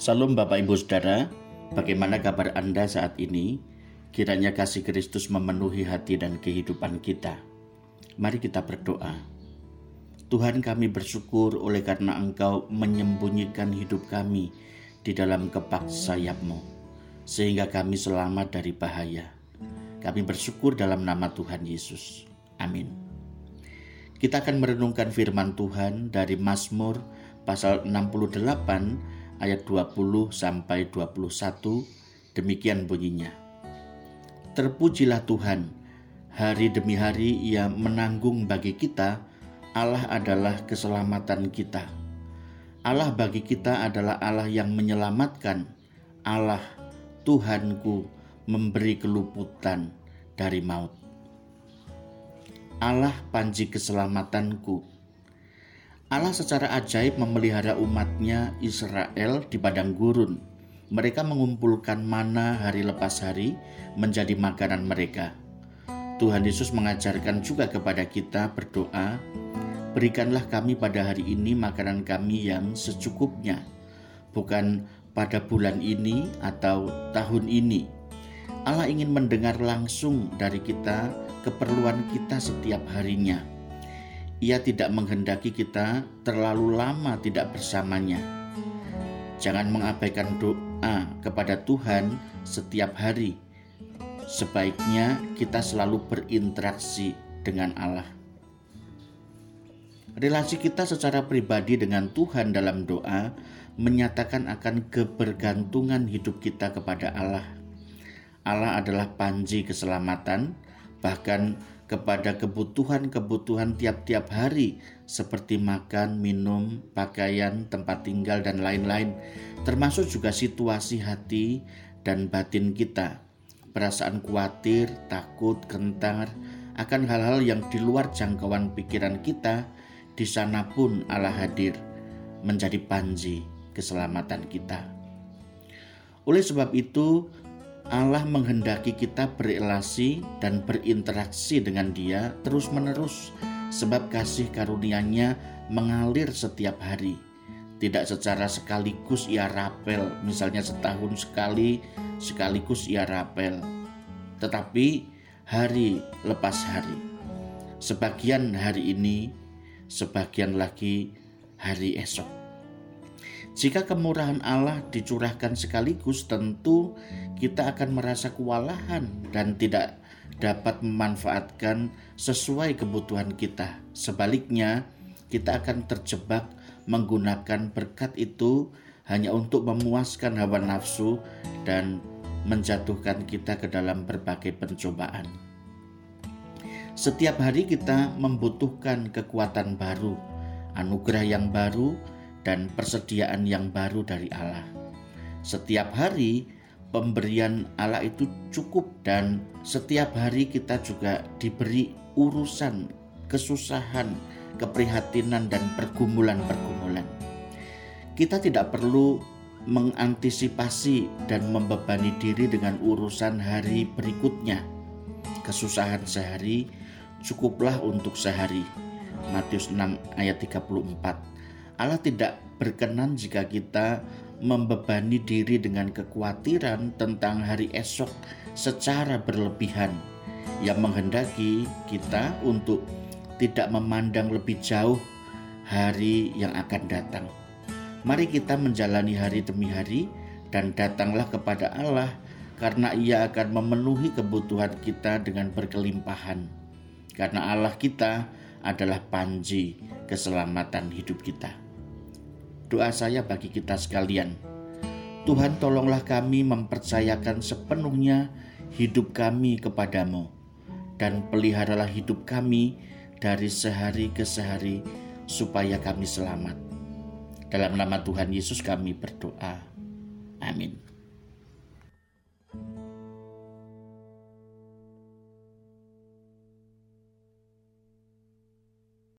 Salam Bapak Ibu Saudara, bagaimana kabar Anda saat ini? Kiranya kasih Kristus memenuhi hati dan kehidupan kita. Mari kita berdoa. Tuhan kami bersyukur oleh karena Engkau menyembunyikan hidup kami di dalam kepak sayapmu, sehingga kami selamat dari bahaya. Kami bersyukur dalam nama Tuhan Yesus. Amin. Kita akan merenungkan firman Tuhan dari Mazmur pasal 68 ayat 20 sampai 21 demikian bunyinya. Terpujilah Tuhan, hari demi hari Ia menanggung bagi kita, Allah adalah keselamatan kita. Allah bagi kita adalah Allah yang menyelamatkan. Allah Tuhanku memberi keluputan dari maut. Allah panji keselamatanku, Allah secara ajaib memelihara umatnya Israel di padang gurun. Mereka mengumpulkan mana hari lepas hari menjadi makanan mereka. Tuhan Yesus mengajarkan juga kepada kita berdoa, Berikanlah kami pada hari ini makanan kami yang secukupnya, bukan pada bulan ini atau tahun ini. Allah ingin mendengar langsung dari kita keperluan kita setiap harinya ia tidak menghendaki kita terlalu lama tidak bersamanya. Jangan mengabaikan doa kepada Tuhan setiap hari. Sebaiknya kita selalu berinteraksi dengan Allah. Relasi kita secara pribadi dengan Tuhan dalam doa menyatakan akan kebergantungan hidup kita kepada Allah. Allah adalah panji keselamatan, bahkan kepada kebutuhan-kebutuhan tiap-tiap hari seperti makan, minum, pakaian, tempat tinggal dan lain-lain, termasuk juga situasi hati dan batin kita. Perasaan khawatir, takut, gentar akan hal-hal yang di luar jangkauan pikiran kita, di sana pun Allah hadir menjadi panji keselamatan kita. Oleh sebab itu, Allah menghendaki kita berelasi dan berinteraksi dengan Dia terus-menerus, sebab kasih karunia-Nya mengalir setiap hari. Tidak secara sekaligus ia rapel, misalnya setahun sekali, sekaligus ia rapel, tetapi hari lepas hari. Sebagian hari ini, sebagian lagi hari esok. Jika kemurahan Allah dicurahkan sekaligus, tentu kita akan merasa kewalahan dan tidak dapat memanfaatkan sesuai kebutuhan kita. Sebaliknya, kita akan terjebak menggunakan berkat itu hanya untuk memuaskan hawa nafsu dan menjatuhkan kita ke dalam berbagai pencobaan. Setiap hari kita membutuhkan kekuatan baru, anugerah yang baru, dan persediaan yang baru dari Allah. Setiap hari pemberian Allah itu cukup dan setiap hari kita juga diberi urusan, kesusahan, keprihatinan dan pergumulan-pergumulan. Kita tidak perlu mengantisipasi dan membebani diri dengan urusan hari berikutnya. Kesusahan sehari cukuplah untuk sehari. Matius 6 ayat 34 Allah tidak berkenan jika kita membebani diri dengan kekhawatiran tentang hari esok secara berlebihan yang menghendaki kita untuk tidak memandang lebih jauh hari yang akan datang. Mari kita menjalani hari demi hari dan datanglah kepada Allah karena ia akan memenuhi kebutuhan kita dengan berkelimpahan. Karena Allah kita adalah panji keselamatan hidup kita doa saya bagi kita sekalian. Tuhan tolonglah kami mempercayakan sepenuhnya hidup kami kepadamu dan peliharalah hidup kami dari sehari ke sehari supaya kami selamat. Dalam nama Tuhan Yesus kami berdoa. Amin.